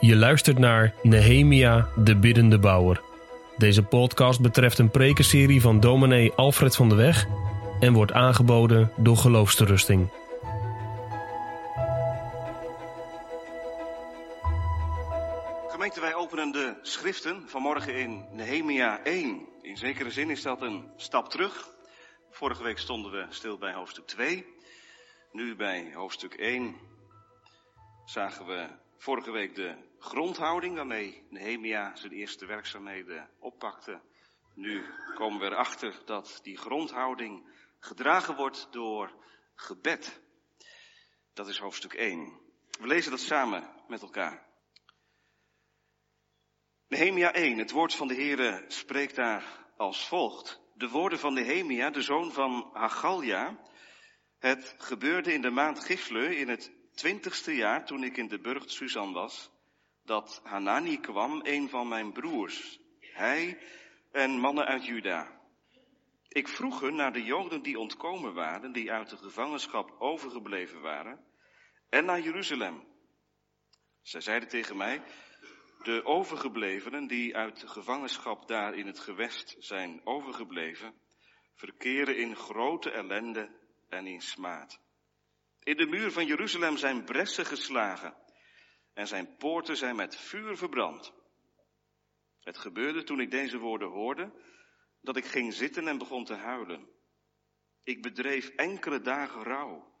Je luistert naar Nehemia, de biddende bouwer. Deze podcast betreft een prekenserie van dominee Alfred van de Weg en wordt aangeboden door Geloofsterusting. Gemeente, wij openen de schriften vanmorgen in Nehemia 1. In zekere zin is dat een stap terug. Vorige week stonden we stil bij hoofdstuk 2. Nu bij hoofdstuk 1 zagen we vorige week de grondhouding waarmee Nehemia zijn eerste werkzaamheden oppakte. Nu komen we erachter dat die grondhouding gedragen wordt door gebed. Dat is hoofdstuk 1. We lezen dat samen met elkaar. Nehemia 1, het woord van de Heere spreekt daar als volgt. De woorden van Nehemia, de zoon van Hagalja. Het gebeurde in de maand Gisle in het twintigste jaar toen ik in de burcht Susan was, dat Hanani kwam, een van mijn broers, hij en mannen uit Juda. Ik vroeg hun naar de Joden die ontkomen waren, die uit de gevangenschap overgebleven waren, en naar Jeruzalem. Zij zeiden tegen mij, de overgeblevenen die uit de gevangenschap daar in het gewest zijn overgebleven, verkeren in grote ellende en in smaad. In de muur van Jeruzalem zijn bressen geslagen en zijn poorten zijn met vuur verbrand. Het gebeurde toen ik deze woorden hoorde, dat ik ging zitten en begon te huilen. Ik bedreef enkele dagen rouw,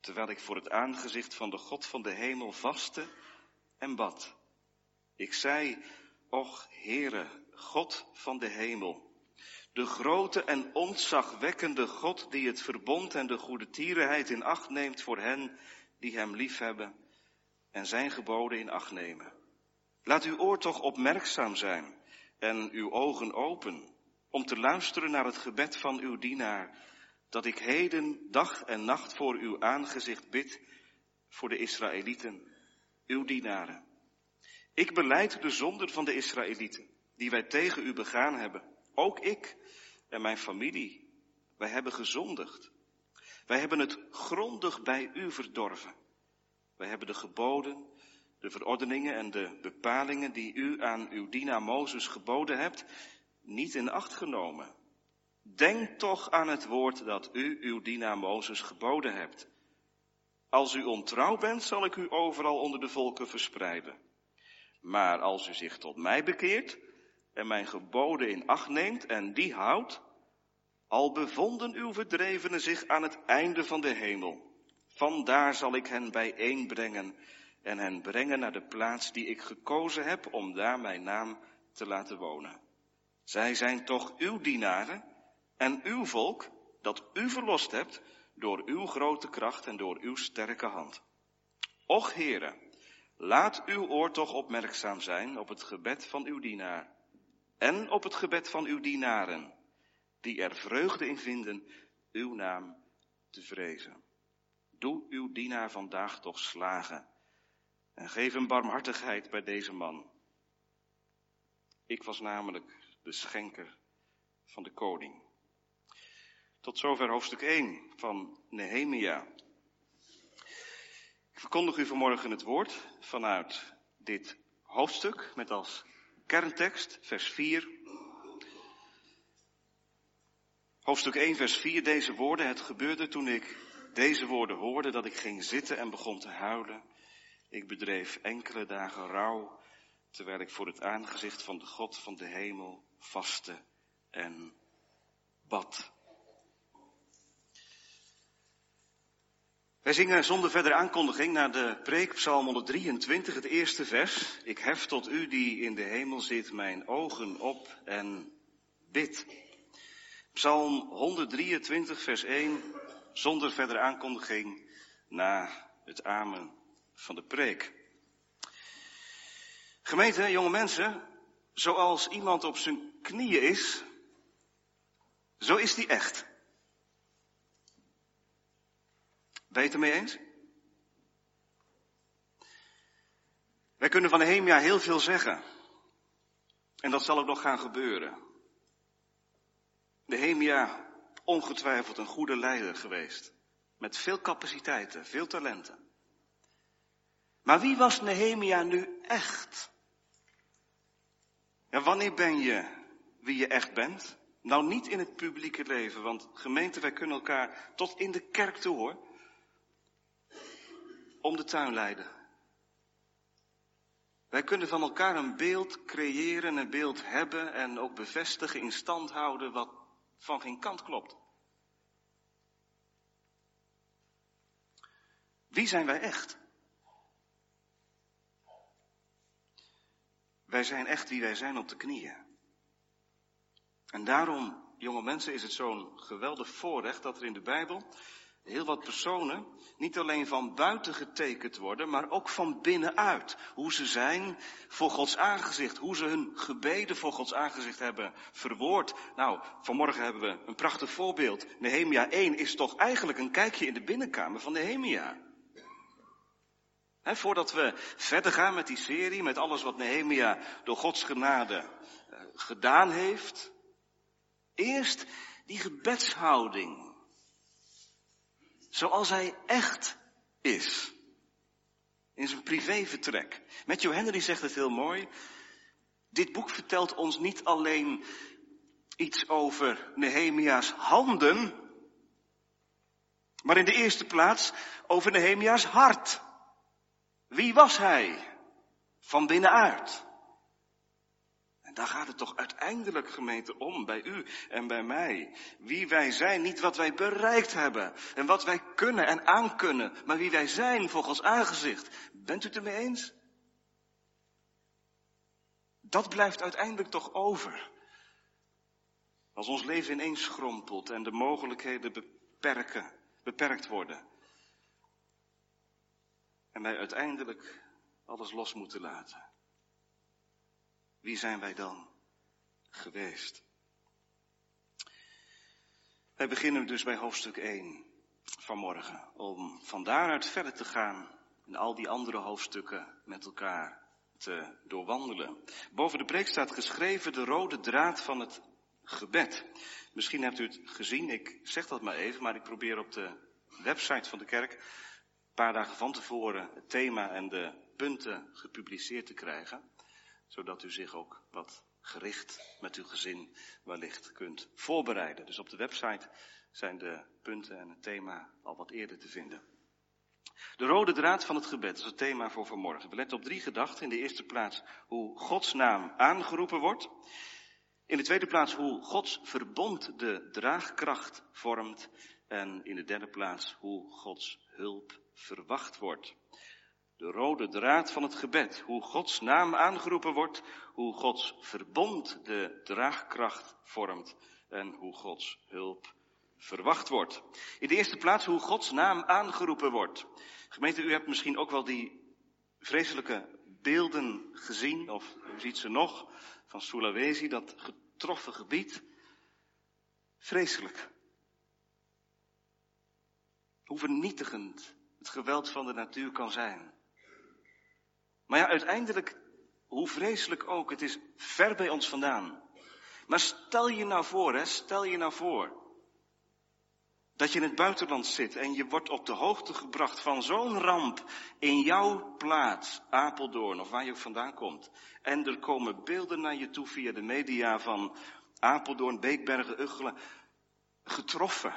terwijl ik voor het aangezicht van de God van de hemel vastte en bad. Ik zei, och Heere, God van de hemel, de grote en ontzagwekkende God die het verbond en de goede tierenheid in acht neemt voor hen die hem liefhebben en zijn geboden in acht nemen. Laat uw oor toch opmerkzaam zijn en uw ogen open om te luisteren naar het gebed van uw dienaar, dat ik heden dag en nacht voor uw aangezicht bid voor de Israëlieten, uw dienaren. Ik beleid de zonden van de Israëlieten, die wij tegen u begaan hebben. Ook ik en mijn familie, wij hebben gezondigd. Wij hebben het grondig bij u verdorven. Wij hebben de geboden, de verordeningen en de bepalingen die u aan uw dienaar Mozes geboden hebt, niet in acht genomen. Denk toch aan het woord dat u uw dienaar Mozes geboden hebt. Als u ontrouw bent, zal ik u overal onder de volken verspreiden. Maar als u zich tot mij bekeert en mijn geboden in acht neemt en die houdt, al bevonden uw verdrevenen zich aan het einde van de hemel, vandaar zal ik hen bijeenbrengen en hen brengen naar de plaats die ik gekozen heb om daar mijn naam te laten wonen. Zij zijn toch uw dienaren en uw volk dat u verlost hebt door uw grote kracht en door uw sterke hand. Och heren, laat uw oor toch opmerkzaam zijn op het gebed van uw dienaar en op het gebed van uw dienaren, die er vreugde in vinden uw naam te vrezen. Doe uw dienaar vandaag toch slagen en geef hem barmhartigheid bij deze man. Ik was namelijk de schenker van de koning. Tot zover hoofdstuk 1 van Nehemia. Ik verkondig u vanmorgen het woord vanuit dit hoofdstuk met als kerntekst vers 4. Hoofdstuk 1 vers 4 deze woorden. Het gebeurde toen ik deze woorden hoorde dat ik ging zitten en begon te huilen. Ik bedreef enkele dagen rouw terwijl ik voor het aangezicht van de God van de hemel vaste en bad. Wij zingen zonder verdere aankondiging naar de preek Psalm 123, het eerste vers. Ik hef tot u die in de hemel zit mijn ogen op en bid. Psalm 123, vers 1, zonder verdere aankondiging na het amen van de preek. Gemeente, jonge mensen, zoals iemand op zijn knieën is, zo is die echt. Ben je het ermee eens? Wij kunnen van Nehemia heel veel zeggen. En dat zal ook nog gaan gebeuren. Nehemia, ongetwijfeld een goede leider geweest. Met veel capaciteiten, veel talenten. Maar wie was Nehemia nu echt? Ja, wanneer ben je wie je echt bent? Nou, niet in het publieke leven, want gemeente, wij kunnen elkaar tot in de kerk toe hoor. Om de tuin leiden. Wij kunnen van elkaar een beeld creëren, een beeld hebben en ook bevestigen, in stand houden wat van geen kant klopt. Wie zijn wij echt? Wij zijn echt wie wij zijn op de knieën. En daarom, jonge mensen, is het zo'n geweldig voorrecht dat er in de Bijbel heel wat personen niet alleen van buiten getekend worden, maar ook van binnenuit. Hoe ze zijn voor Gods aangezicht, hoe ze hun gebeden voor Gods aangezicht hebben verwoord. Nou, vanmorgen hebben we een prachtig voorbeeld. Nehemia 1 is toch eigenlijk een kijkje in de binnenkamer van Nehemia. He, voordat we verder gaan met die serie, met alles wat Nehemia door Gods genade uh, gedaan heeft. Eerst die gebedshouding. Zoals hij echt is. In zijn privévertrek. Matthew Henry zegt het heel mooi. Dit boek vertelt ons niet alleen iets over Nehemia's handen, maar in de eerste plaats over Nehemia's hart. Wie was hij? Van binnenuit. Daar gaat het toch uiteindelijk gemeente om, bij u en bij mij. Wie wij zijn, niet wat wij bereikt hebben en wat wij kunnen en aankunnen, maar wie wij zijn volgens aangezicht. Bent u het ermee eens? Dat blijft uiteindelijk toch over. Als ons leven ineens schrompelt en de mogelijkheden beperken, beperkt worden. En wij uiteindelijk alles los moeten laten. Wie zijn wij dan geweest? Wij beginnen dus bij hoofdstuk 1 vanmorgen, om van daaruit verder te gaan en al die andere hoofdstukken met elkaar te doorwandelen. Boven de preek staat geschreven de rode draad van het gebed. Misschien hebt u het gezien, ik zeg dat maar even, maar ik probeer op de website van de kerk een paar dagen van tevoren het thema en de punten gepubliceerd te krijgen zodat u zich ook wat gericht met uw gezin wellicht kunt voorbereiden. Dus op de website zijn de punten en het thema al wat eerder te vinden. De rode draad van het gebed is het thema voor vanmorgen. We letten op drie gedachten. In de eerste plaats hoe Gods naam aangeroepen wordt. In de tweede plaats hoe Gods verbond de draagkracht vormt. En in de derde plaats hoe Gods hulp verwacht wordt de rode draad van het gebed. Hoe Gods naam aangeroepen wordt, hoe Gods verbond de draagkracht vormt en hoe Gods hulp verwacht wordt. In de eerste plaats hoe Gods naam aangeroepen wordt. Gemeente, u hebt misschien ook wel die vreselijke beelden gezien, of u ziet ze nog, van Sulawesi, dat getroffen gebied. Vreselijk. Hoe vernietigend het geweld van de natuur kan zijn. Maar ja, uiteindelijk, hoe vreselijk ook, het is ver bij ons vandaan. Maar stel je nou voor, hè, stel je nou voor, dat je in het buitenland zit en je wordt op de hoogte gebracht van zo'n ramp in jouw plaats, Apeldoorn of waar je ook vandaan komt. En er komen beelden naar je toe via de media van Apeldoorn, Beekbergen, Uggelen, getroffen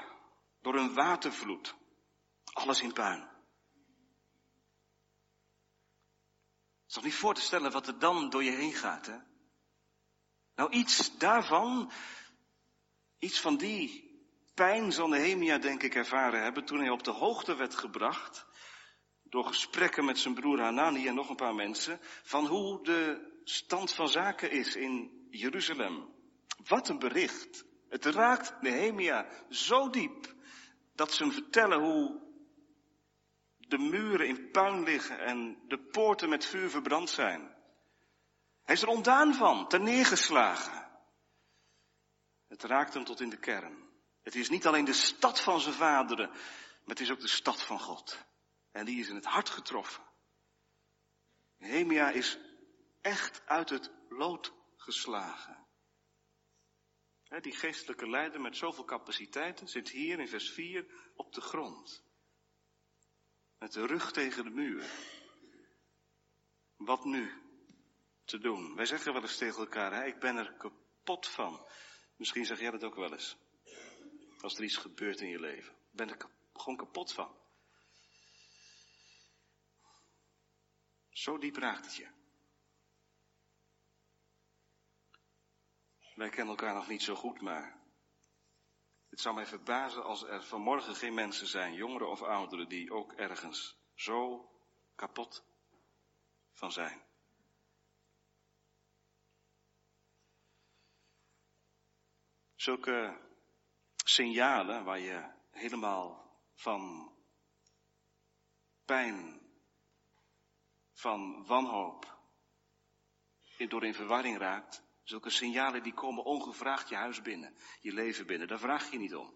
door een watervloed. Alles in puin. Is toch niet voor te stellen wat er dan door je heen gaat, hè? Nou, iets daarvan, iets van die pijn zal Nehemia denk ik ervaren hebben toen hij op de hoogte werd gebracht, door gesprekken met zijn broer Hanani en nog een paar mensen, van hoe de stand van zaken is in Jeruzalem. Wat een bericht. Het raakt Nehemia zo diep dat ze hem vertellen hoe de muren in puin liggen en de poorten met vuur verbrand zijn. Hij is er ontdaan van, ter neergeslagen. Het raakt hem tot in de kern. Het is niet alleen de stad van zijn vaderen, maar het is ook de stad van God. En die is in het hart getroffen. Nehemia is echt uit het lood geslagen. Die geestelijke leider met zoveel capaciteiten zit hier in vers 4 op de grond met de rug tegen de muur. wat nu te doen? Wij zeggen wel eens tegen elkaar, hè, ik ben er kapot van. Misschien zeg jij dat ook wel eens. Als er iets gebeurt in je leven. Ik ben er gewoon kapot van. Zo diep raakt het je. Wij kennen elkaar nog niet zo goed, maar het zou mij verbazen als er vanmorgen geen mensen zijn, jongeren of ouderen, die ook ergens zo kapot van zijn. Zulke signalen waar je helemaal van pijn, van wanhoop, door in verwarring raakt, zulke signalen die komen ongevraagd je huis binnen, je leven binnen, daar vraag je niet om.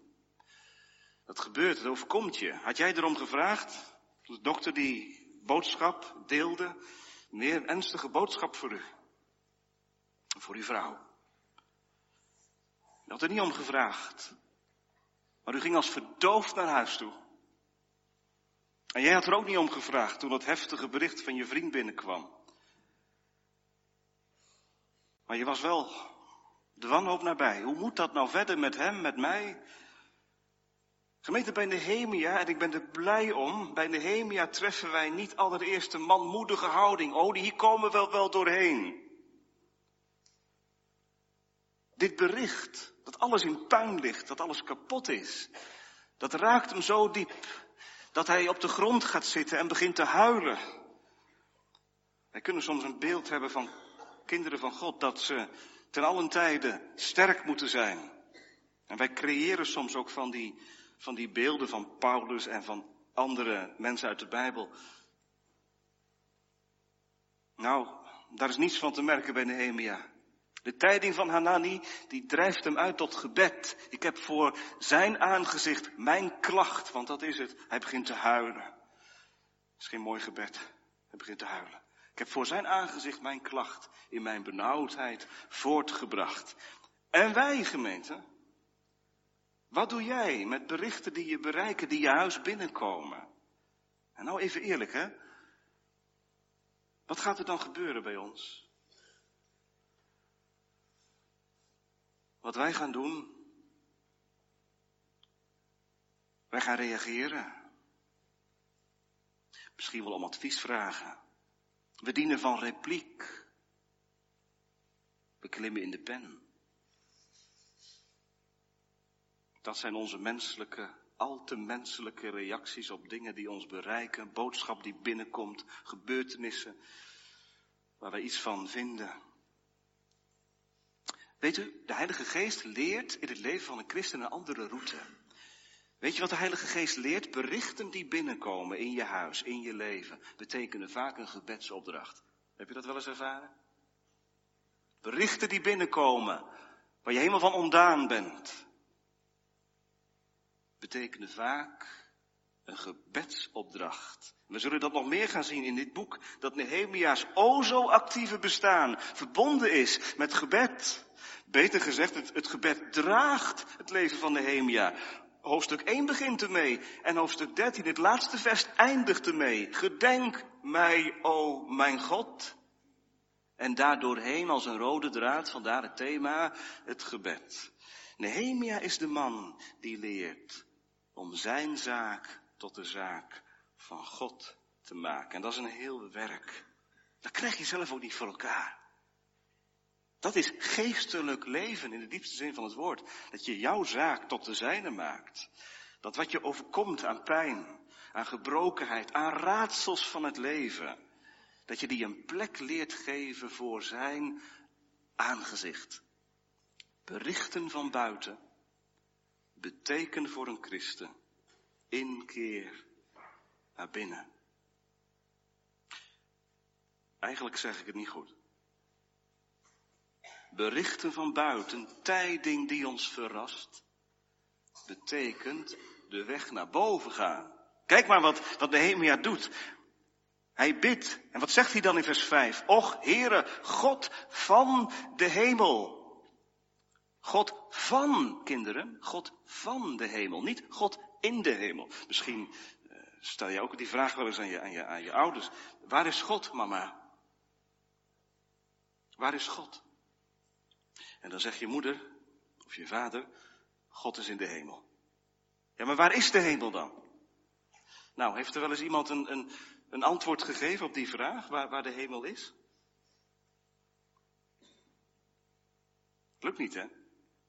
Dat gebeurt, het overkomt je. Had jij erom gevraagd? De dokter die boodschap deelde, meer ernstige boodschap voor u. Voor uw vrouw. U had er niet om gevraagd. Maar u ging als verdoofd naar huis toe. En jij had er ook niet om gevraagd toen dat heftige bericht van je vriend binnenkwam. Maar je was wel de wanhoop nabij. Hoe moet dat nou verder met hem, met mij? Gemeente bij Nehemia, en ik ben er blij om, bij Nehemia treffen wij niet allereerst een manmoedige houding. Oh, hier komen we wel, wel doorheen. Dit bericht, dat alles in puin ligt, dat alles kapot is, dat raakt hem zo diep, dat hij op de grond gaat zitten en begint te huilen. Wij kunnen soms een beeld hebben van kinderen van God, dat ze ten allen tijde sterk moeten zijn. En wij creëren soms ook van die, van die beelden van Paulus en van andere mensen uit de Bijbel. Nou, daar is niets van te merken bij Nehemia. De tijding van Hanani, die drijft hem uit tot gebed. Ik heb voor zijn aangezicht mijn klacht, want dat is het. Hij begint te huilen. Het is geen mooi gebed. Hij begint te huilen. Ik heb voor zijn aangezicht mijn klacht in mijn benauwdheid voortgebracht. En wij, gemeente, wat doe jij met berichten die je bereiken, die je huis binnenkomen? En nou even eerlijk, hè? Wat gaat er dan gebeuren bij ons? Wat wij gaan doen, wij gaan reageren. Misschien wel om advies vragen. We dienen van repliek. We klimmen in de pen. Dat zijn onze menselijke, al te menselijke reacties op dingen die ons bereiken, boodschap die binnenkomt, gebeurtenissen waar wij iets van vinden. Weet u, de Heilige Geest leert in het leven van een christen een andere route. Weet je wat de Heilige Geest leert? Berichten die binnenkomen in je huis, in je leven, betekenen vaak een gebedsopdracht. Heb je dat wel eens ervaren? Berichten die binnenkomen, waar je helemaal van ondaan bent, betekenen vaak een gebedsopdracht. We zullen dat nog meer gaan zien in dit boek, dat Nehemia's o zo actieve bestaan verbonden is met gebed. Beter gezegd, het, het gebed draagt het leven van Nehemia. Hoofdstuk 1 begint ermee en hoofdstuk 13, het laatste vers, eindigt ermee. Gedenk mij, o mijn God. En daardoorheen als een rode draad, vandaar het thema, het gebed. Nehemia is de man die leert om zijn zaak tot de zaak van God te maken. En dat is een heel werk. Dat krijg je zelf ook niet voor elkaar. Dat is geestelijk leven in de diepste zin van het woord. Dat je jouw zaak tot de zijne maakt. Dat wat je overkomt aan pijn, aan gebrokenheid, aan raadsels van het leven. Dat je die een plek leert geven voor zijn aangezicht. Berichten van buiten betekenen voor een christen inkeer naar binnen. Eigenlijk zeg ik het niet goed. Berichten van buiten, tijding die ons verrast, betekent de weg naar boven gaan. Kijk maar wat, wat Nehemia doet. Hij bidt. En wat zegt hij dan in vers 5? Och, Heere, God van de hemel. God van, kinderen, God van de hemel. Niet God in de hemel. Misschien uh, stel je ook die vraag wel eens aan je, aan, je, aan je ouders. Waar is God, mama? Waar is God? En dan zegt je moeder of je vader, God is in de hemel. Ja, maar waar is de hemel dan? Nou, heeft er wel eens iemand een, een, een antwoord gegeven op die vraag, waar, waar de hemel is? Lukt niet, hè?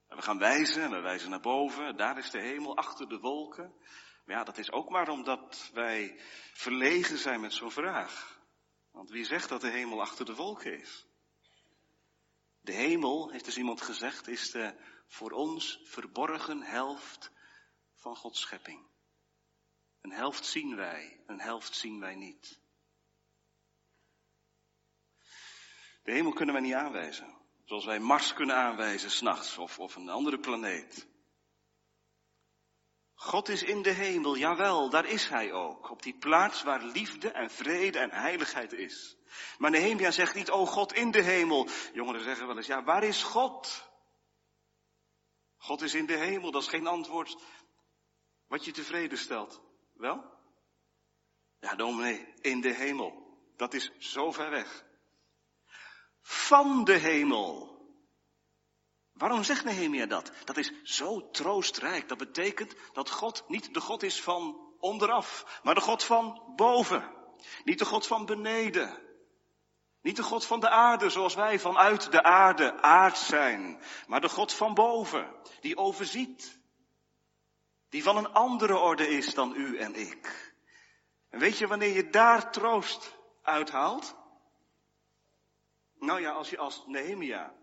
We gaan wijzen en we wijzen naar boven, daar is de hemel, achter de wolken. Maar ja, dat is ook maar omdat wij verlegen zijn met zo'n vraag. Want wie zegt dat de hemel achter de wolken is? De hemel, heeft dus iemand gezegd, is de voor ons verborgen helft van Gods schepping. Een helft zien wij, een helft zien wij niet. De hemel kunnen wij niet aanwijzen. Zoals wij Mars kunnen aanwijzen s'nachts of, of een andere planeet. God is in de hemel, jawel, daar is hij ook. Op die plaats waar liefde en vrede en heiligheid is. Maar Nehemia zegt niet, oh God in de hemel. Jongeren zeggen wel eens, ja, waar is God? God is in de hemel, dat is geen antwoord wat je tevreden stelt. Wel? Ja, dominee, in de hemel. Dat is zo ver weg. Van de hemel. Waarom zegt Nehemia dat? Dat is zo troostrijk. Dat betekent dat God niet de God is van onderaf, maar de God van boven. Niet de God van beneden. Niet de God van de aarde, zoals wij vanuit de aarde aard zijn, maar de God van boven, die overziet. Die van een andere orde is dan u en ik. En weet je wanneer je daar troost uithaalt? Nou ja, als je als Nehemia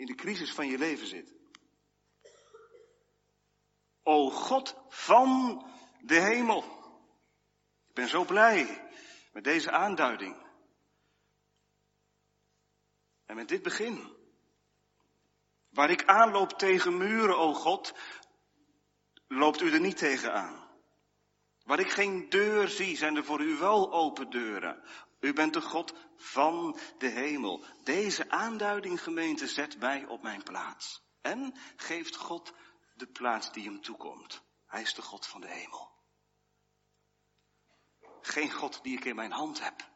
in de crisis van je leven zit. O God van de hemel. Ik ben zo blij met deze aanduiding. En met dit begin. Waar ik aanloop tegen muren, o God, loopt u er niet tegen aan. Waar ik geen deur zie, zijn er voor u wel open deuren. U bent de God van de hemel. Deze aanduiding, gemeente, zet mij op mijn plaats. En geeft God de plaats die hem toekomt. Hij is de God van de hemel. Geen God die ik in mijn hand heb.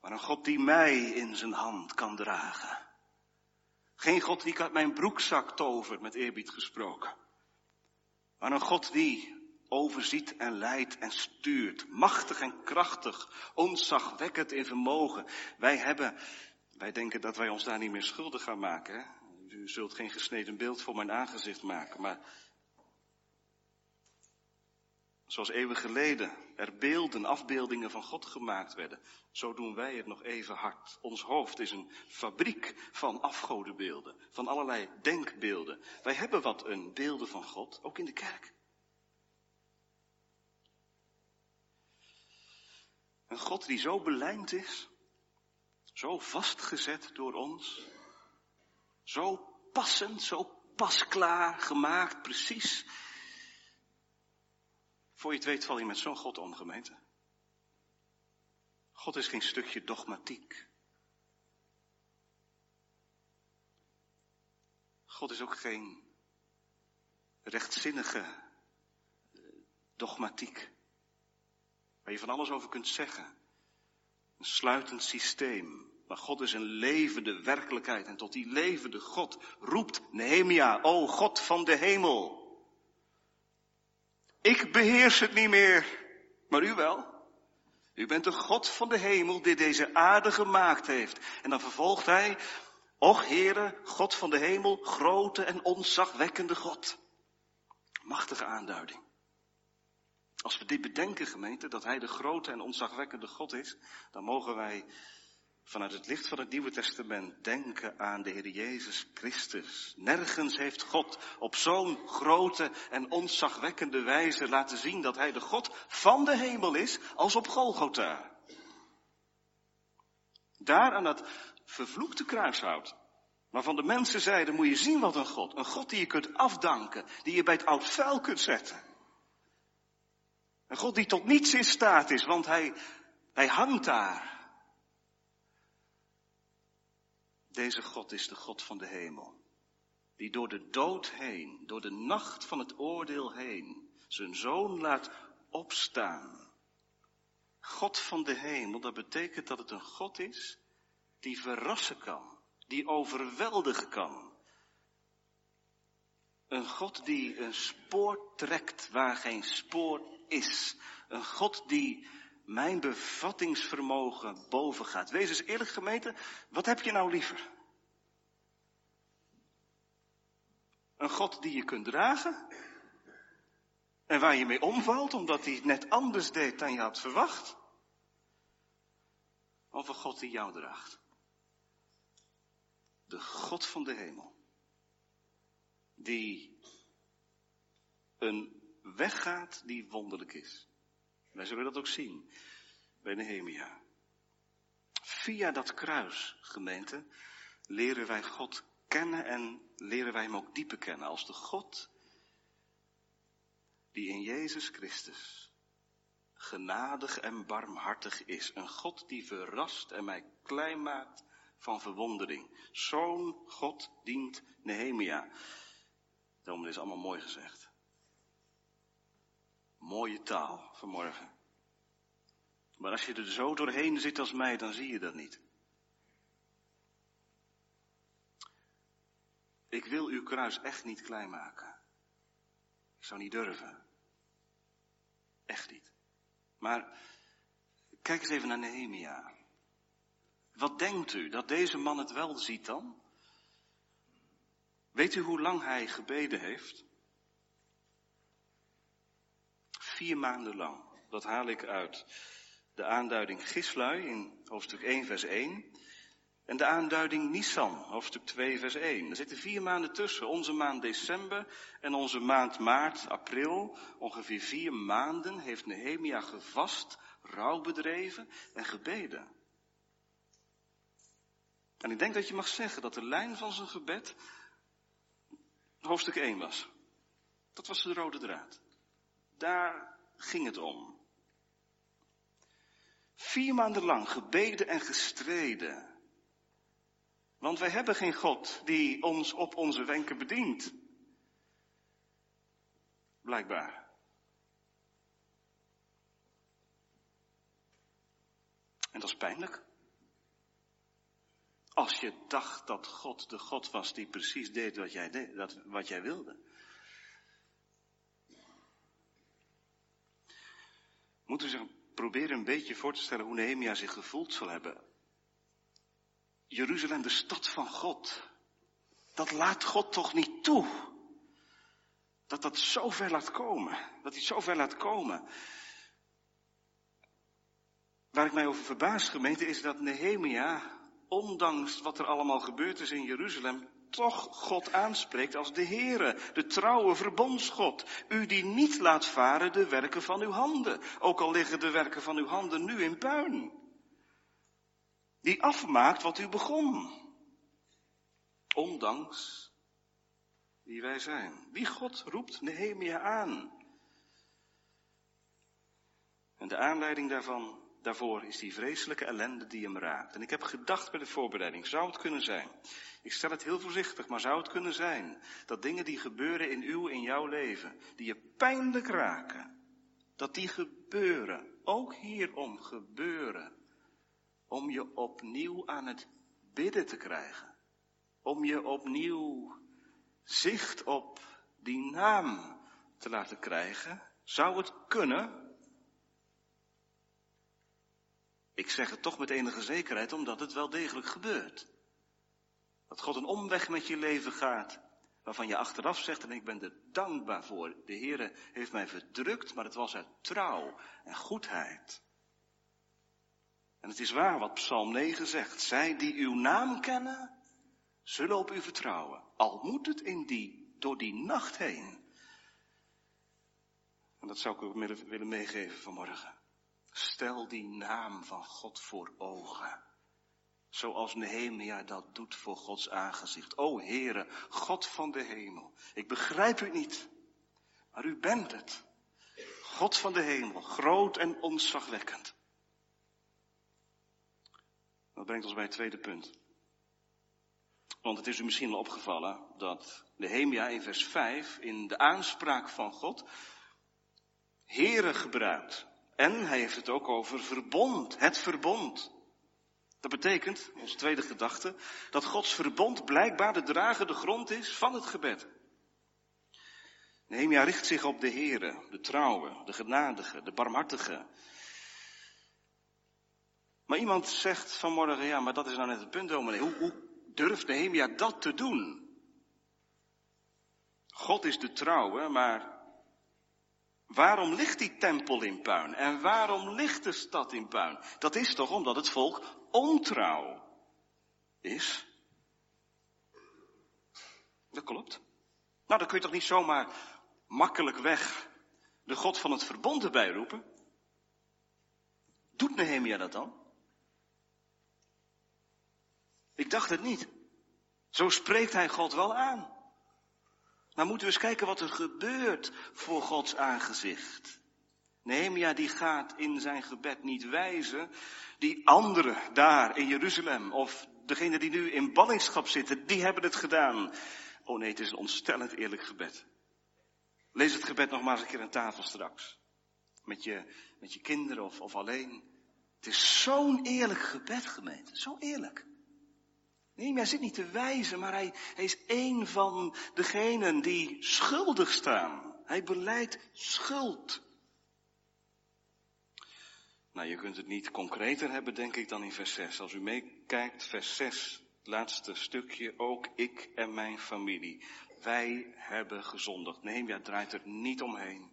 Maar een God die mij in zijn hand kan dragen. Geen God die ik uit mijn broekzak tovert, met eerbied gesproken. Maar een God die overziet en leidt en stuurt. Machtig en krachtig, onzagwekkend in vermogen. Wij hebben, wij denken dat wij ons daar niet meer schuldig gaan maken. Hè? U zult geen gesneden beeld voor mijn aangezicht maken, maar zoals eeuwen geleden er beelden, afbeeldingen van God gemaakt werden, zo doen wij het nog even hard. Ons hoofd is een fabriek van afgodenbeelden, van allerlei denkbeelden. Wij hebben wat een beelden van God, ook in de kerk. Een God die zo belijnd is, zo vastgezet door ons, zo passend, zo pasklaar gemaakt, precies. Voor je het weet val je met zo'n God om, gemeente. God is geen stukje dogmatiek. God is ook geen rechtzinnige dogmatiek. Waar je van alles over kunt zeggen. Een sluitend systeem. Maar God is een levende werkelijkheid. En tot die levende God roept Nehemia, o God van de hemel. Ik beheers het niet meer, maar u wel. U bent de God van de hemel die deze aarde gemaakt heeft. En dan vervolgt hij, Och Heere, God van de hemel, grote en onzagwekkende God. Machtige aanduiding. Als we dit bedenken, gemeente, dat Hij de grote en onzagwekkende God is, dan mogen wij vanuit het licht van het Nieuwe Testament denken aan de Heer Jezus Christus. Nergens heeft God op zo'n grote en onzagwekkende wijze laten zien dat Hij de God van de hemel is als op Golgotha. Daar aan dat vervloekte kruishout. Waarvan de mensen zeiden, moet je zien wat een God. Een God die je kunt afdanken, die je bij het oud vuil kunt zetten. Een God die tot niets in staat is, want hij, hij hangt daar. Deze God is de God van de hemel. Die door de dood heen, door de nacht van het oordeel heen, zijn zoon laat opstaan. God van de hemel, dat betekent dat het een God is die verrassen kan, die overweldigen kan. Een God die een spoor trekt waar geen spoor is. Een God die mijn bevattingsvermogen boven gaat. Wees eens eerlijk gemeente, wat heb je nou liever? Een God die je kunt dragen? En waar je mee omvalt omdat hij het net anders deed dan je had verwacht? Of een God die jou draagt? De God van de hemel. Die een weg gaat die wonderlijk is. Wij zullen dat ook zien bij Nehemia. Via dat kruis, gemeente, leren wij God kennen en leren wij hem ook dieper kennen als de God die in Jezus Christus genadig en barmhartig is. Een God die verrast en mij klein maakt van verwondering. Zo'n God dient Nehemia. Daarom is allemaal mooi gezegd. Mooie taal vanmorgen. Maar als je er zo doorheen zit als mij, dan zie je dat niet. Ik wil uw kruis echt niet klein maken. Ik zou niet durven. Echt niet. Maar kijk eens even naar Nehemia. Wat denkt u dat deze man het wel ziet dan? Weet u hoe lang hij gebeden heeft? Vier maanden lang. Dat haal ik uit de aanduiding Gislui in hoofdstuk 1, vers 1. En de aanduiding Nisan, hoofdstuk 2, vers 1. Er zitten vier maanden tussen. Onze maand december en onze maand maart, april. Ongeveer vier maanden heeft Nehemia gevast, rouw bedreven en gebeden. En ik denk dat je mag zeggen dat de lijn van zijn gebed hoofdstuk 1 was. Dat was de rode draad. Daar ging het om. Vier maanden lang gebeden en gestreden. Want wij hebben geen God die ons op onze wenken bedient. Blijkbaar. En dat is pijnlijk. Als je dacht dat God de God was die precies deed wat jij, dat, wat jij wilde. Moeten we zich proberen een beetje voor te stellen hoe Nehemia zich gevoeld zal hebben Jeruzalem, de stad van God. Dat laat God toch niet toe. Dat dat zo ver laat komen. Dat hij zo ver laat komen. Waar ik mij over verbaas, gemeente, is dat Nehemia, ondanks wat er allemaal gebeurd is in Jeruzalem, toch God aanspreekt als de Heere, de trouwe verbondsgod. U die niet laat varen de werken van uw handen, ook al liggen de werken van uw handen nu in puin. Die afmaakt wat u begon. Ondanks wie wij zijn. Wie God roept Nehemia aan. En de aanleiding daarvan, daarvoor is die vreselijke ellende die hem raakt. En ik heb gedacht bij de voorbereiding, zou het kunnen zijn, ik stel het heel voorzichtig, maar zou het kunnen zijn, dat dingen die gebeuren in uw, in jouw leven, die je pijnlijk raken, dat die gebeuren, ook hierom gebeuren, om je opnieuw aan het bidden te krijgen. Om je opnieuw zicht op die naam te laten krijgen. Zou het kunnen? Ik zeg het toch met enige zekerheid, omdat het wel degelijk gebeurt. Dat God een omweg met je leven gaat, waarvan je achteraf zegt, en ik ben er dankbaar voor. De Heere heeft mij verdrukt, maar het was uit trouw en goedheid. En het is waar wat Psalm 9 zegt. Zij die uw naam kennen, zullen op u vertrouwen. Al moet het in die, door die nacht heen. En dat zou ik ook willen meegeven vanmorgen. Stel die naam van God voor ogen. Zoals Nehemia dat doet voor Gods aangezicht. O Heere, God van de hemel. Ik begrijp u niet. Maar u bent het. God van de hemel, groot en ontzagwekkend. Dat brengt ons bij het tweede punt. Want het is u misschien al opgevallen dat Nehemia in vers 5 in de aanspraak van God Here gebruikt. En hij heeft het ook over verbond, het verbond. Dat betekent, onze tweede gedachte, dat Gods verbond blijkbaar de dragende grond is van het gebed. Nehemia richt zich op de Here, de trouwe, de genadige, de barmhartige. Maar iemand zegt vanmorgen, ja, maar dat is nou net het punt, dominee. Hoe, hoe durft Nehemia dat te doen? God is de trouwe, maar waarom ligt die tempel in puin? En waarom ligt de stad in puin? Dat is toch omdat het volk ontrouw is? Dat klopt. Nou, dan kun je toch niet zomaar makkelijk weg de God van het verbond erbij roepen? Doet Nehemia dat dan? Ik dacht het niet. Zo spreekt hij God wel aan. Maar moeten we eens kijken wat er gebeurt voor Gods aangezicht. Nehemia die gaat in zijn gebed niet wijzen. Die anderen daar in Jeruzalem of degene die nu in ballingschap zitten, die hebben het gedaan. Oh nee, het is een ontstellend eerlijk gebed. Lees het gebed nog maar eens een keer aan tafel straks. Met je, met je kinderen of, of alleen. Het is zo'n eerlijk gebed, gemeente. Zo eerlijk. Nee, hij zit niet te wijzen, maar hij, hij is een van degenen die schuldig staan. Hij beleidt schuld. Nou, je kunt het niet concreter hebben, denk ik, dan in vers 6. Als u meekijkt, vers 6, het laatste stukje, ook ik en mijn familie. Wij hebben gezondigd. Nehemia draait er niet omheen.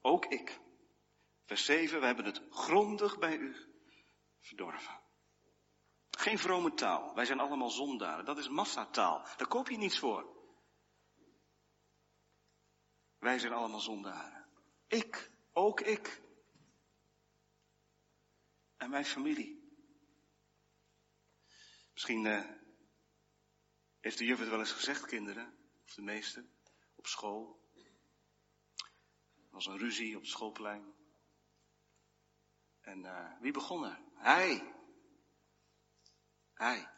Ook ik. Vers 7, we hebben het grondig bij u verdorven. Geen vrome taal. Wij zijn allemaal zondaren. Dat is massataal. Daar koop je niets voor. Wij zijn allemaal zondaren. Ik, ook ik. En mijn familie. Misschien uh, heeft de juf het wel eens gezegd, kinderen, of de meesten, op school. Er was een ruzie op het schoolplein. En uh, wie begon er? Hij. Hij.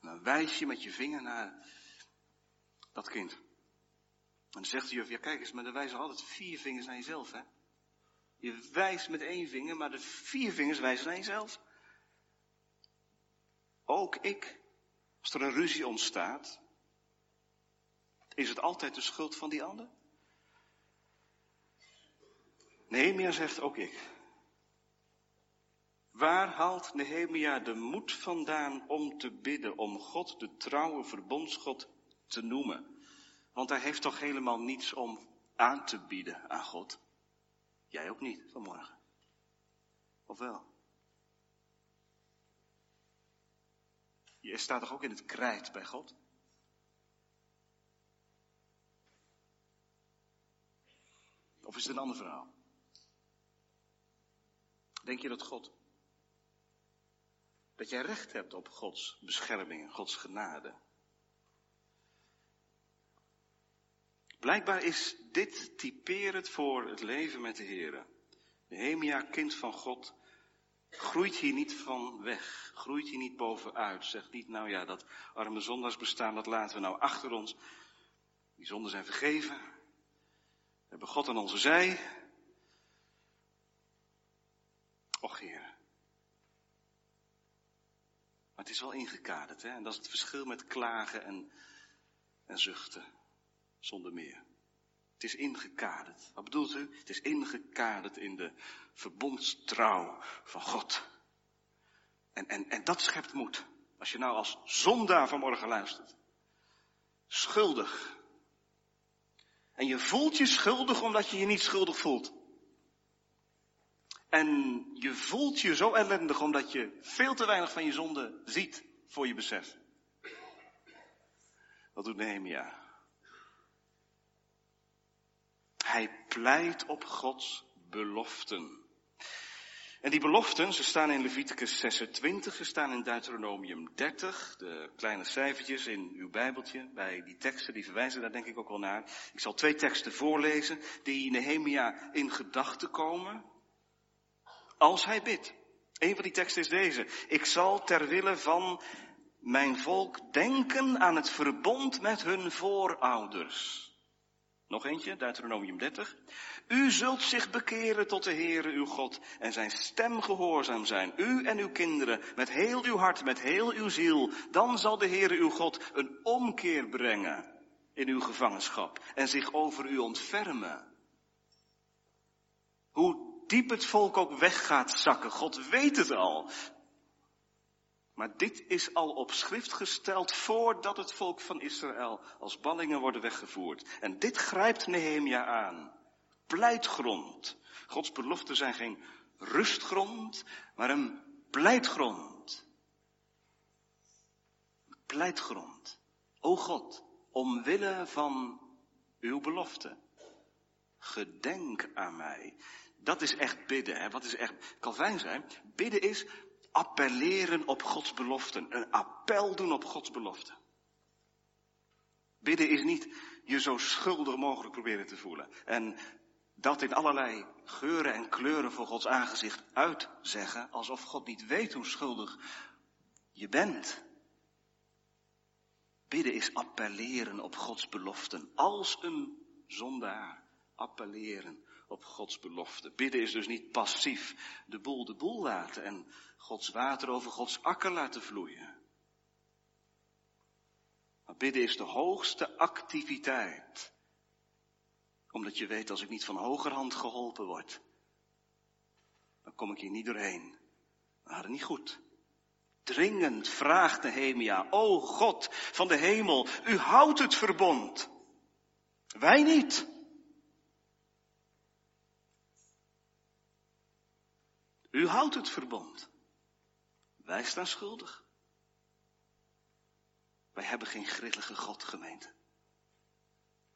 Dan wijs je met je vinger naar dat kind. En dan zegt de juf, ja kijk eens, maar dan wijzen altijd vier vingers naar jezelf, hè. Je wijst met één vinger, maar de vier vingers wijzen naar jezelf. Ook ik, als er een ruzie ontstaat, is het altijd de schuld van die ander? Nehemia zegt ook ik. Waar haalt Nehemia de moed vandaan om te bidden, om God de trouwe verbondsgod te noemen? Want hij heeft toch helemaal niets om aan te bieden aan God? Jij ook niet vanmorgen. Of wel? Je staat toch ook in het krijt bij God? Of is het een ander verhaal? Denk je dat God dat jij recht hebt op Gods bescherming en Gods genade. Blijkbaar is dit typerend voor het leven met de Heer. Nehemia, kind van God, groeit hier niet van weg, groeit hier niet bovenuit. Zegt niet, nou ja, dat arme zondags bestaan, dat laten we nou achter ons. Die zonden zijn vergeven. We hebben God aan onze zij. Och Heer, het is wel ingekaderd, hè? En dat is het verschil met klagen en, en zuchten. Zonder meer. Het is ingekaderd. Wat bedoelt u? Het is ingekaderd in de verbondstrouw van God. En, en, en dat schept moed. Als je nou als zondaar vanmorgen luistert. Schuldig. En je voelt je schuldig omdat je je niet schuldig voelt. En je voelt je zo ellendig omdat je veel te weinig van je zonde ziet voor je besef. Wat doet Nehemia? Hij pleit op Gods beloften. En die beloften, ze staan in Leviticus 26, ze staan in Deuteronomium 30, de kleine cijfertjes in uw Bijbeltje, bij die teksten, die verwijzen daar denk ik ook wel naar. Ik zal twee teksten voorlezen, die Nehemia in gedachten komen, als hij bidt. Een van die teksten is deze. Ik zal ter wille van mijn volk denken aan het verbond met hun voorouders. Nog eentje, Deuteronomium 30. U zult zich bekeren tot de Heere uw God en zijn stem gehoorzaam zijn. U en uw kinderen, met heel uw hart, met heel uw ziel. Dan zal de Heere uw God een omkeer brengen in uw gevangenschap en zich over u ontfermen. Hoe diep het volk ook weg gaat zakken, God weet het al. Maar dit is al op schrift gesteld voordat het volk van Israël als ballingen worden weggevoerd. En dit grijpt Nehemia aan. Pleitgrond. Gods beloften zijn geen rustgrond, maar een pleitgrond. Pleitgrond. O God, omwille van uw belofte. Gedenk aan mij. Dat is echt bidden. Hè? Wat is echt Calvijn zijn? Bidden is appelleren op Gods beloften. Een appel doen op Gods beloften. Bidden is niet je zo schuldig mogelijk proberen te voelen. En dat in allerlei geuren en kleuren voor Gods aangezicht uitzeggen, alsof God niet weet hoe schuldig je bent. Bidden is appelleren op Gods beloften. Als een zondaar appelleren op Gods belofte. Bidden is dus niet passief de boel de boel laten en Gods water over Gods akker laten vloeien. Maar bidden is de hoogste activiteit. Omdat je weet, als ik niet van hogerhand geholpen word, dan kom ik hier niet doorheen. We hadden niet goed. Dringend vraagt Nehemia, o God van de hemel, u houdt het verbond. Wij niet. U houdt het verbond. Wij staan schuldig. Wij hebben geen grillige God, gemeente.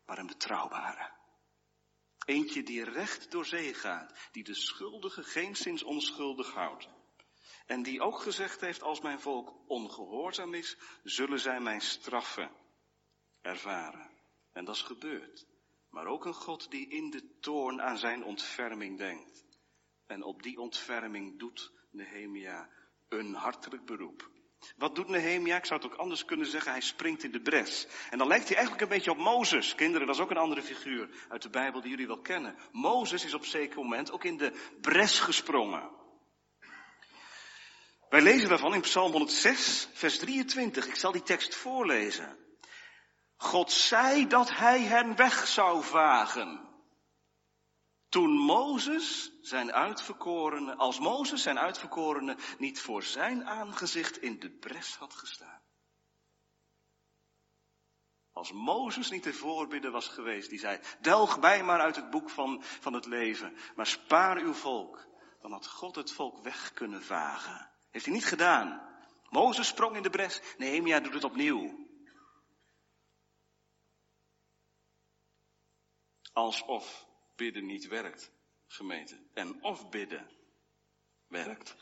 Maar een betrouwbare. Eentje die recht door zee gaat. Die de schuldige geen sinds onschuldig houdt. En die ook gezegd heeft, als mijn volk ongehoorzaam is, zullen zij mijn straffen ervaren. En dat is gebeurd. Maar ook een God die in de toorn aan zijn ontferming denkt. En op die ontferming doet Nehemia een hartelijk beroep. Wat doet Nehemia? Ik zou het ook anders kunnen zeggen, hij springt in de bres. En dan lijkt hij eigenlijk een beetje op Mozes. Kinderen, dat is ook een andere figuur uit de Bijbel die jullie wel kennen. Mozes is op zeker moment ook in de bres gesprongen. Wij lezen daarvan in Psalm 106, vers 23. Ik zal die tekst voorlezen. God zei dat hij hen weg zou vagen. Toen Mozes zijn uitverkorene, als Mozes zijn uitverkorene niet voor zijn aangezicht in de bres had gestaan. Als Mozes niet de voorbidder was geweest die zei, delg mij maar uit het boek van, van het leven, maar spaar uw volk, dan had God het volk weg kunnen vagen. Heeft hij niet gedaan. Mozes sprong in de bres, Nehemia doet het opnieuw. Alsof bidden niet werkt, gemeente. En of bidden werkt.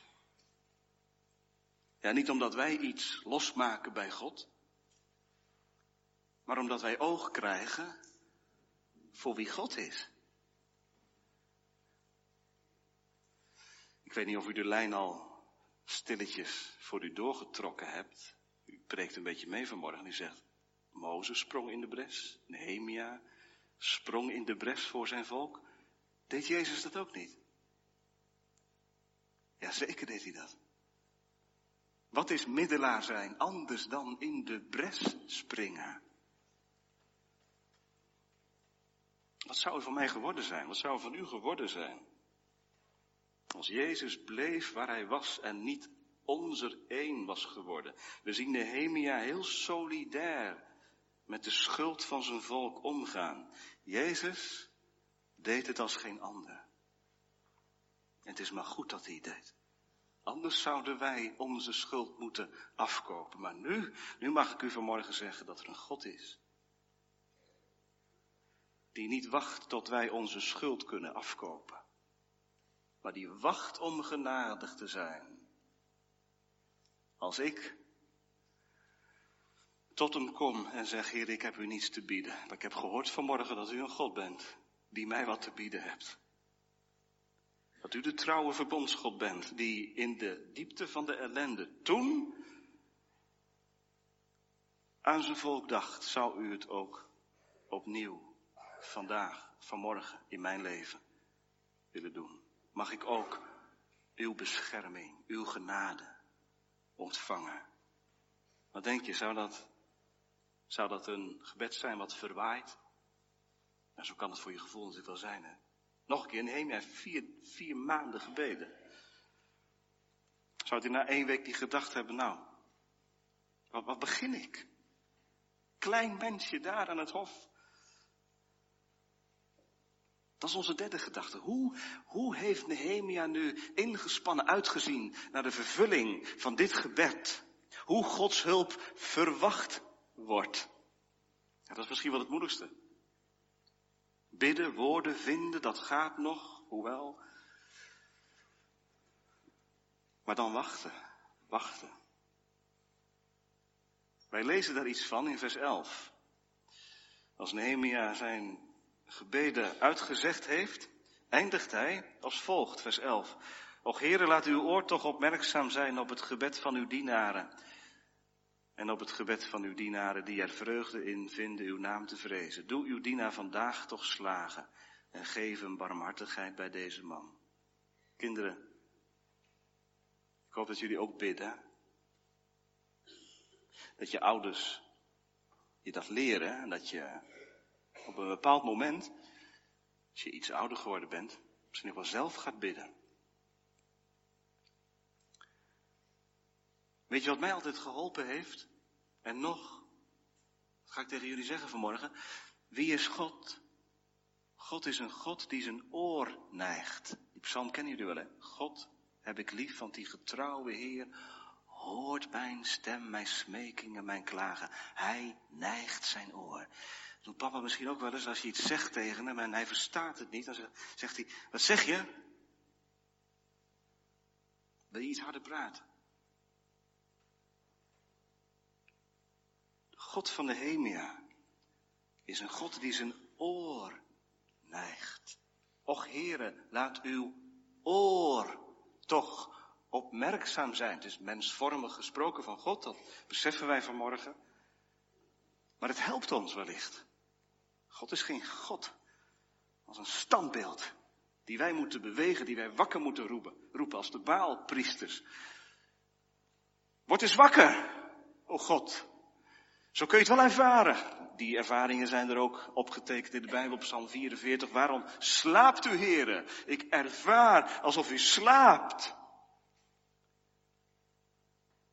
Ja, niet omdat wij iets losmaken bij God, maar omdat wij oog krijgen voor wie God is. Ik weet niet of u de lijn al stilletjes voor u doorgetrokken hebt. U preekt een beetje mee vanmorgen. U zegt, Mozes sprong in de bres, Nehemia sprong in de bres voor zijn volk. Deed Jezus dat ook niet? Ja, zeker deed hij dat. Wat is middelaar zijn anders dan in de bres springen? Wat zou er van mij geworden zijn? Wat zou er van u geworden zijn? Als Jezus bleef waar hij was en niet onze één was geworden. We zien Nehemia heel solidair met de schuld van zijn volk omgaan. Jezus deed het als geen ander. En het is maar goed dat hij het deed. Anders zouden wij onze schuld moeten afkopen. Maar nu, nu mag ik u vanmorgen zeggen dat er een God is. Die niet wacht tot wij onze schuld kunnen afkopen. Maar die wacht om genadig te zijn. Als ik tot hem kom en zeg, Heer, ik heb u niets te bieden. Maar ik heb gehoord vanmorgen dat u een God bent die mij wat te bieden hebt. Dat u de trouwe verbondsgod bent die in de diepte van de ellende toen aan zijn volk dacht, zou u het ook opnieuw vandaag, vanmorgen in mijn leven willen doen? Mag ik ook uw bescherming, uw genade ontvangen? Wat denk je, zou dat, zou dat een gebed zijn wat verwaait? Nou, zo kan het voor je gevoel natuurlijk wel zijn. Hè? Nog een keer, Nehemia heeft vier, vier maanden gebeden. Zou hij na één week die gedacht hebben, nou, wat, wat begin ik? Klein mensje daar aan het hof. Dat is onze derde gedachte. Hoe, hoe heeft Nehemia nu ingespannen uitgezien naar de vervulling van dit gebed? Hoe Gods hulp verwacht wordt. Dat is misschien wel het moeilijkste. Bidden, woorden vinden, dat gaat nog, hoewel. Maar dan wachten, wachten. Wij lezen daar iets van in vers 11. Als Nehemia zijn gebeden uitgezegd heeft, eindigt hij als volgt, vers 11. Och heren, laat uw oor toch opmerkzaam zijn op het gebed van uw dienaren. En op het gebed van uw dienaren die er vreugde in vinden uw naam te vrezen. Doe uw dienaar vandaag toch slagen en geef hem barmhartigheid bij deze man. Kinderen, ik hoop dat jullie ook bidden. Dat je ouders je dat leren en dat je op een bepaald moment, als je iets ouder geworden bent, misschien nog wel zelf gaat bidden. Weet je wat mij altijd geholpen heeft? En nog, dat ga ik tegen jullie zeggen vanmorgen. Wie is God? God is een God die zijn oor neigt. Die psalm kennen jullie wel, hè? God heb ik lief, want die getrouwe Heer hoort mijn stem, mijn smekingen, mijn klagen. Hij neigt zijn oor. Doet papa misschien ook wel eens als je iets zegt tegen hem en hij verstaat het niet, dan zegt hij, wat zeg je? Wil je iets harder praten? God van de Hemia is een God die zijn oor neigt. Och heren, laat uw oor toch opmerkzaam zijn. Het is mensvormig gesproken van God, dat beseffen wij vanmorgen. Maar het helpt ons wellicht. God is geen God als een standbeeld die wij moeten bewegen, die wij wakker moeten roepen, roepen als de Baalpriesters. Word eens wakker, o God. Zo kun je het wel ervaren. Die ervaringen zijn er ook opgetekend in de Bijbel, Psalm 44. Waarom slaapt u, heren? Ik ervaar alsof u slaapt.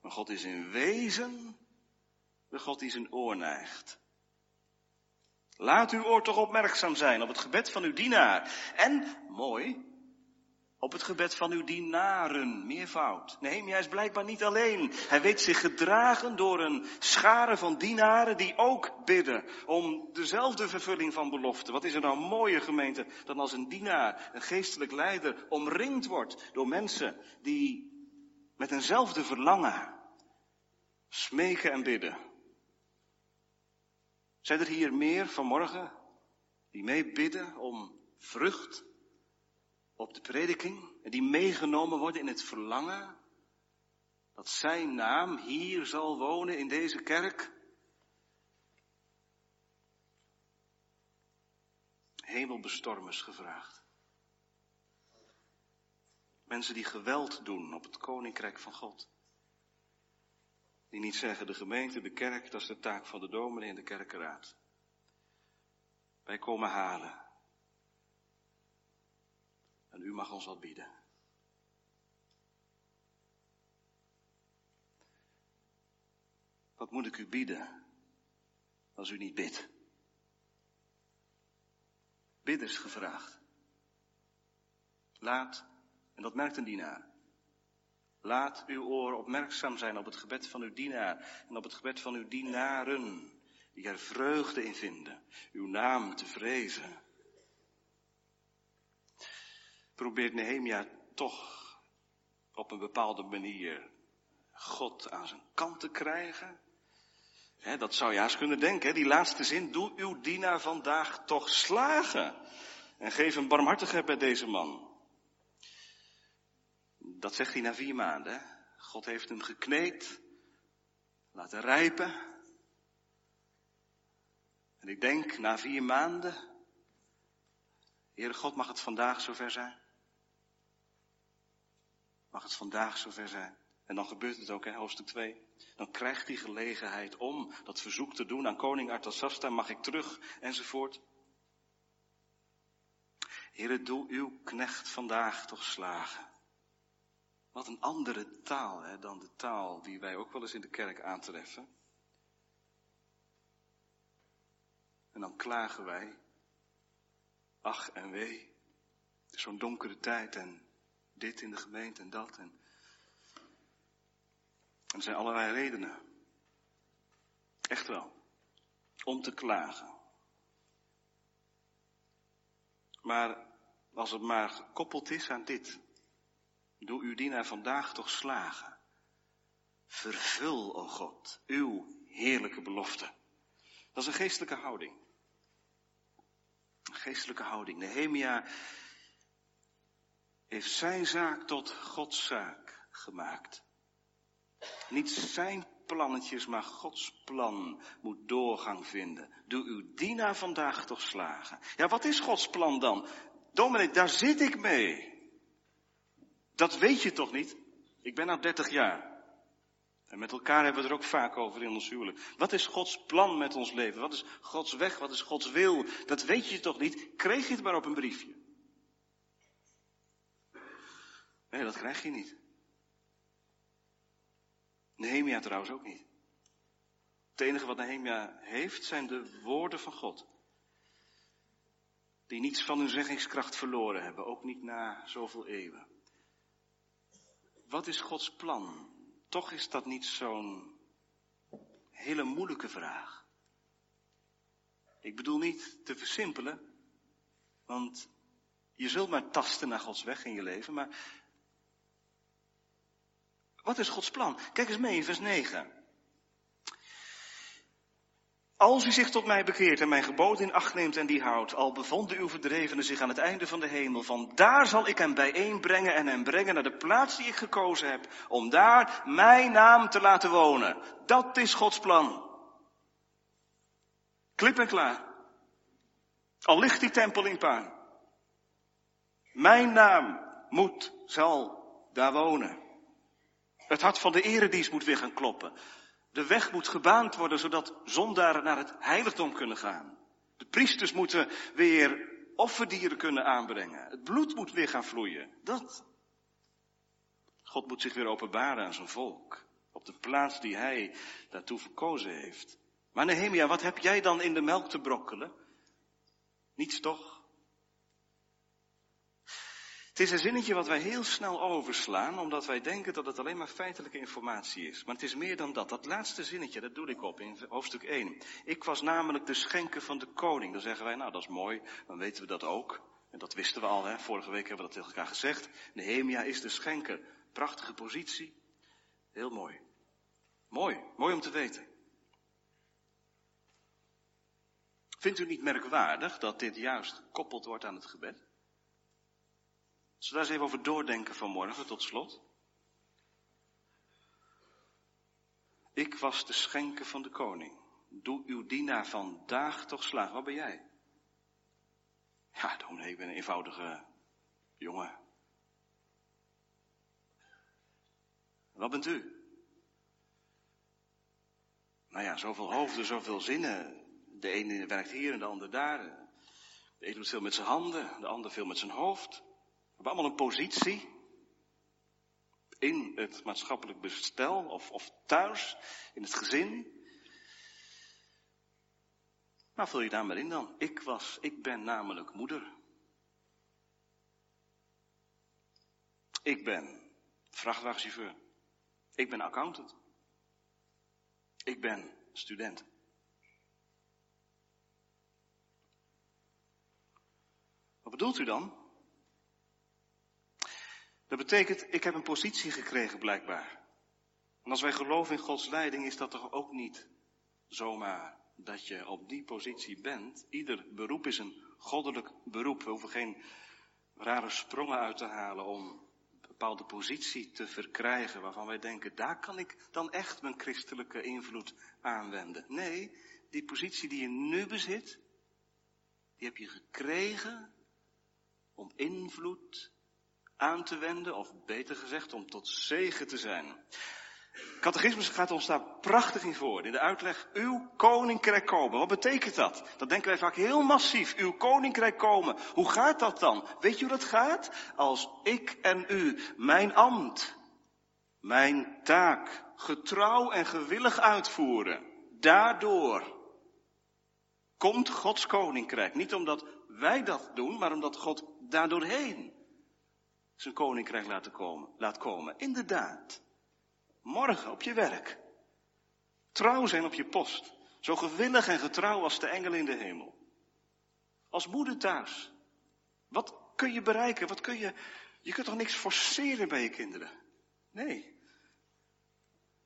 Maar God is in wezen de God die zijn oor neigt. Laat uw oor toch opmerkzaam zijn op het gebed van uw dienaar. En, mooi, op het gebed van uw dienaren, meervoud. Nehemia is blijkbaar niet alleen. Hij weet zich gedragen door een schare van dienaren die ook bidden om dezelfde vervulling van beloften. Wat is er nou mooier gemeente dan als een dienaar, een geestelijk leider, omringd wordt door mensen die met eenzelfde verlangen smeken en bidden. Zijn er hier meer vanmorgen die meebidden om vrucht op de prediking en die meegenomen worden in het verlangen dat zijn naam hier zal wonen in deze kerk? Hemelbestormers gevraagd. Mensen die geweld doen op het koninkrijk van God. Die niet zeggen, de gemeente, de kerk, dat is de taak van de dominee en de kerkenraad. Wij komen halen. En u mag ons wat bieden. Wat moet ik u bieden als u niet bidt? Bidders gevraagd. Laat, en dat merkt een dienaar. Laat uw oren opmerkzaam zijn op het gebed van uw dienaar en op het gebed van uw dienaren, die er vreugde in vinden, uw naam te vrezen. Probeert Nehemia toch op een bepaalde manier God aan zijn kant te krijgen? dat zou je haast kunnen denken, die laatste zin, doe uw dienaar vandaag toch slagen. En geef een barmhartigheid bij deze man. Dat zegt hij na vier maanden. God heeft hem gekneed, laten rijpen. En ik denk na vier maanden Heere God, mag het vandaag zover zijn? Mag het vandaag zover zijn? En dan gebeurt het ook, hè, hoofdstuk 2. Dan krijgt hij gelegenheid om dat verzoek te doen aan koning Artasasta, mag ik terug, enzovoort. Heere, doe uw knecht vandaag toch slagen. Wat een andere taal hè, dan de taal die wij ook wel eens in de kerk aantreffen. En dan klagen wij. Ach en wee. Zo'n donkere tijd en dit in de gemeente en dat. En, er zijn allerlei redenen. Echt wel. Om te klagen. Maar als het maar gekoppeld is aan dit. Doe uw dienaar vandaag toch slagen. Vervul, o oh God, uw heerlijke belofte. Dat is een geestelijke houding. Een geestelijke houding. Nehemia heeft zijn zaak tot Gods zaak gemaakt. Niet zijn plannetjes, maar Gods plan moet doorgang vinden. Doe uw dienaar vandaag toch slagen. Ja, wat is Gods plan dan? Dominee, daar zit ik mee. Dat weet je toch niet? Ik ben al 30 jaar. En met elkaar hebben we het er ook vaak over in ons huwelijk. Wat is Gods plan met ons leven? Wat is Gods weg? Wat is Gods wil? Dat weet je toch niet? Kreeg je het maar op een briefje? Nee, dat krijg je niet. Nehemia trouwens ook niet. Het enige wat Nehemia heeft zijn de woorden van God. Die niets van hun zeggingskracht verloren hebben, ook niet na zoveel eeuwen. Wat is Gods plan? Toch is dat niet zo'n hele moeilijke vraag. Ik bedoel niet te versimpelen, want je zult maar tasten naar Gods weg in je leven, maar wat is Gods plan? Kijk eens mee in vers 9. Als u zich tot mij bekeert en mijn geboden in acht neemt en die houdt, al bevonden uw verdrevenen zich aan het einde van de hemel, van daar zal ik hem bijeenbrengen en hem brengen naar de plaats die ik gekozen heb, om daar mijn naam te laten wonen. Dat is Gods plan. Klip en klaar. Al ligt die tempel in puin. Mijn naam moet, zal daar wonen. Het hart van de eredienst moet weer gaan kloppen. De weg moet gebaand worden zodat zondaren naar het heiligdom kunnen gaan. De priesters moeten weer offerdieren kunnen aanbrengen. Het bloed moet weer gaan vloeien. Dat. God moet zich weer openbaren aan zijn volk. Op de plaats die hij daartoe verkozen heeft. Maar Nehemia, wat heb jij dan in de melk te brokkelen? Niets toch? Het is een zinnetje wat wij heel snel overslaan, omdat wij denken dat het alleen maar feitelijke informatie is. Maar het is meer dan dat. Dat laatste zinnetje, dat doe ik op in hoofdstuk 1. Ik was namelijk de schenker van de koning. Dan zeggen wij, nou dat is mooi, dan weten we dat ook. En dat wisten we al, hè? vorige week hebben we dat tegen elkaar gezegd. Nehemia is de schenker. Prachtige positie. Heel mooi. Mooi, mooi om te weten. Vindt u niet merkwaardig dat dit juist gekoppeld wordt aan het gebed? Zullen we daar eens even over doordenken vanmorgen tot slot? Ik was de schenker van de koning. Doe uw dienaar vandaag toch slagen. Wat ben jij? Ja, dominee, ik ben een eenvoudige jongen. Wat bent u? Nou ja, zoveel hoofden, zoveel zinnen. De ene werkt hier en de ander daar. De ene doet veel met zijn handen, de ander veel met zijn hoofd. Hebben allemaal een positie in het maatschappelijk bestel of, of thuis, in het gezin. Nou, vul je daar maar in dan. Ik was, ik ben namelijk moeder. Ik ben vrachtwagenchauffeur. Ik ben accountant. Ik ben student. Wat bedoelt u dan? Dat betekent, ik heb een positie gekregen blijkbaar. En als wij geloven in Gods leiding, is dat toch ook niet zomaar dat je op die positie bent. Ieder beroep is een goddelijk beroep. We hoeven geen rare sprongen uit te halen om een bepaalde positie te verkrijgen waarvan wij denken, daar kan ik dan echt mijn christelijke invloed aanwenden. Nee, die positie die je nu bezit, die heb je gekregen om invloed aan te wenden, of beter gezegd, om tot zegen te zijn. Catechismus gaat ons daar prachtig in voor. In de uitleg, uw koninkrijk komen. Wat betekent dat? Dat denken wij vaak heel massief. Uw koninkrijk komen. Hoe gaat dat dan? Weet je hoe dat gaat? Als ik en u mijn ambt, mijn taak, getrouw en gewillig uitvoeren. Daardoor komt Gods koninkrijk. Niet omdat wij dat doen, maar omdat God daardoorheen zijn koninkrijk laat komen. Laat komen. Inderdaad. Morgen op je werk. Trouw zijn op je post. Zo gewillig en getrouw als de engel in de hemel. Als moeder thuis. Wat kun je bereiken? Wat kun je. Je kunt toch niks forceren bij je kinderen? Nee.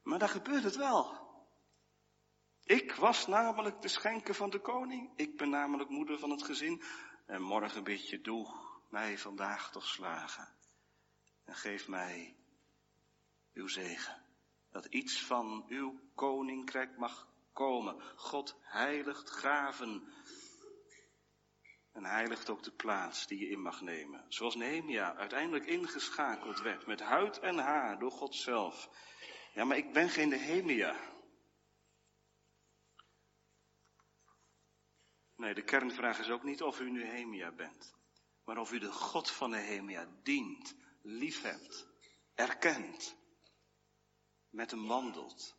Maar dan gebeurt het wel. Ik was namelijk de schenker van de koning. Ik ben namelijk moeder van het gezin. En morgen bid je, doe mij vandaag toch slagen. En geef mij uw zegen. Dat iets van uw koninkrijk mag komen. God heiligt gaven. En heiligt ook de plaats die je in mag nemen. Zoals Nehemia uiteindelijk ingeschakeld werd met huid en haar door God zelf. Ja, maar ik ben geen Nehemia. Nee, de kernvraag is ook niet of u Nehemia bent. Maar of u de God van Nehemia dient, liefhebt, erkent, met hem wandelt.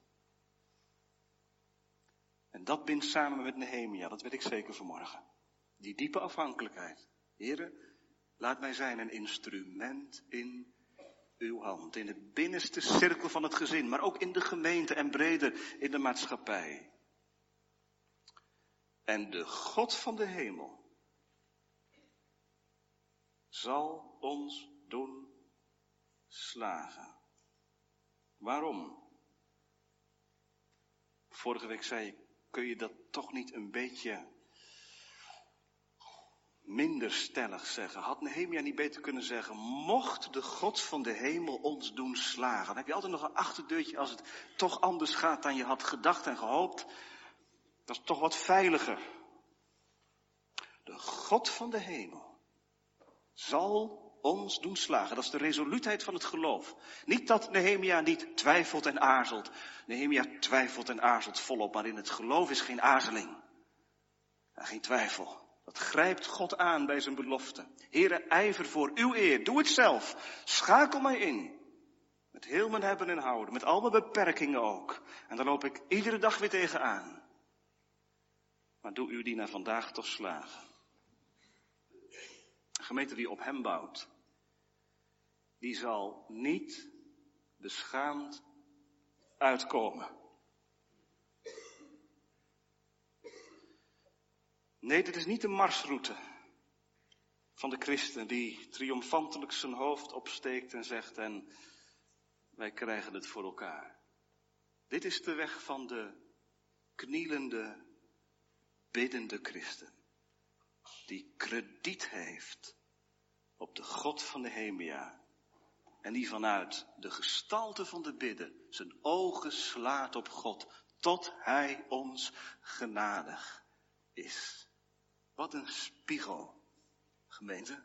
En dat bindt samen met Nehemia, dat weet ik zeker vanmorgen. Die diepe afhankelijkheid. Heren, laat mij zijn een instrument in uw hand. In de binnenste cirkel van het gezin, maar ook in de gemeente en breder in de maatschappij. En de God van de hemel zal ons doen slagen. Waarom? Vorige week zei ik, kun je dat toch niet een beetje minder stellig zeggen? Had Nehemia niet beter kunnen zeggen, mocht de God van de hemel ons doen slagen? Dan heb je altijd nog een achterdeurtje als het toch anders gaat dan je had gedacht en gehoopt. Dat is toch wat veiliger. De God van de hemel zal ons doen slagen. Dat is de resoluutheid van het geloof. Niet dat Nehemia niet twijfelt en aarzelt. Nehemia twijfelt en aarzelt volop, maar in het geloof is geen aarzeling. En geen twijfel. Dat grijpt God aan bij zijn belofte. Heere, ijver voor uw eer. Doe het zelf. Schakel mij in. Met heel mijn hebben en houden. Met al mijn beperkingen ook. En daar loop ik iedere dag weer tegenaan. Maar doe uw dienaar vandaag toch slagen. Een gemeente die op hem bouwt, die zal niet beschaamd uitkomen. Nee, dit is niet de marsroute van de christen die triomfantelijk zijn hoofd opsteekt en zegt en wij krijgen het voor elkaar. Dit is de weg van de knielende, biddende christen die krediet heeft op de God van de Hemia. En die vanuit de gestalte van de bidden zijn ogen slaat op God tot Hij ons genadig is. Wat een spiegel, gemeente,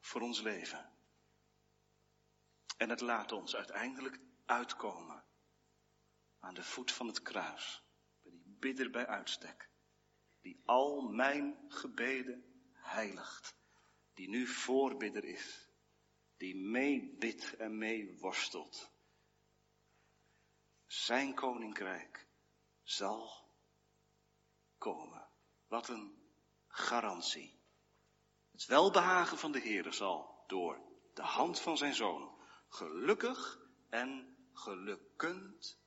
voor ons leven. En het laat ons uiteindelijk uitkomen aan de voet van het kruis, bij die bidder bij uitstek die al mijn gebeden heiligt, die nu voorbidder is, die meebidt en meeworstelt. Zijn koninkrijk zal komen. Wat een garantie. Het welbehagen van de Heer zal door de hand van zijn zoon gelukkig en gelukkend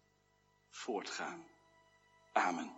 voortgaan. Amen.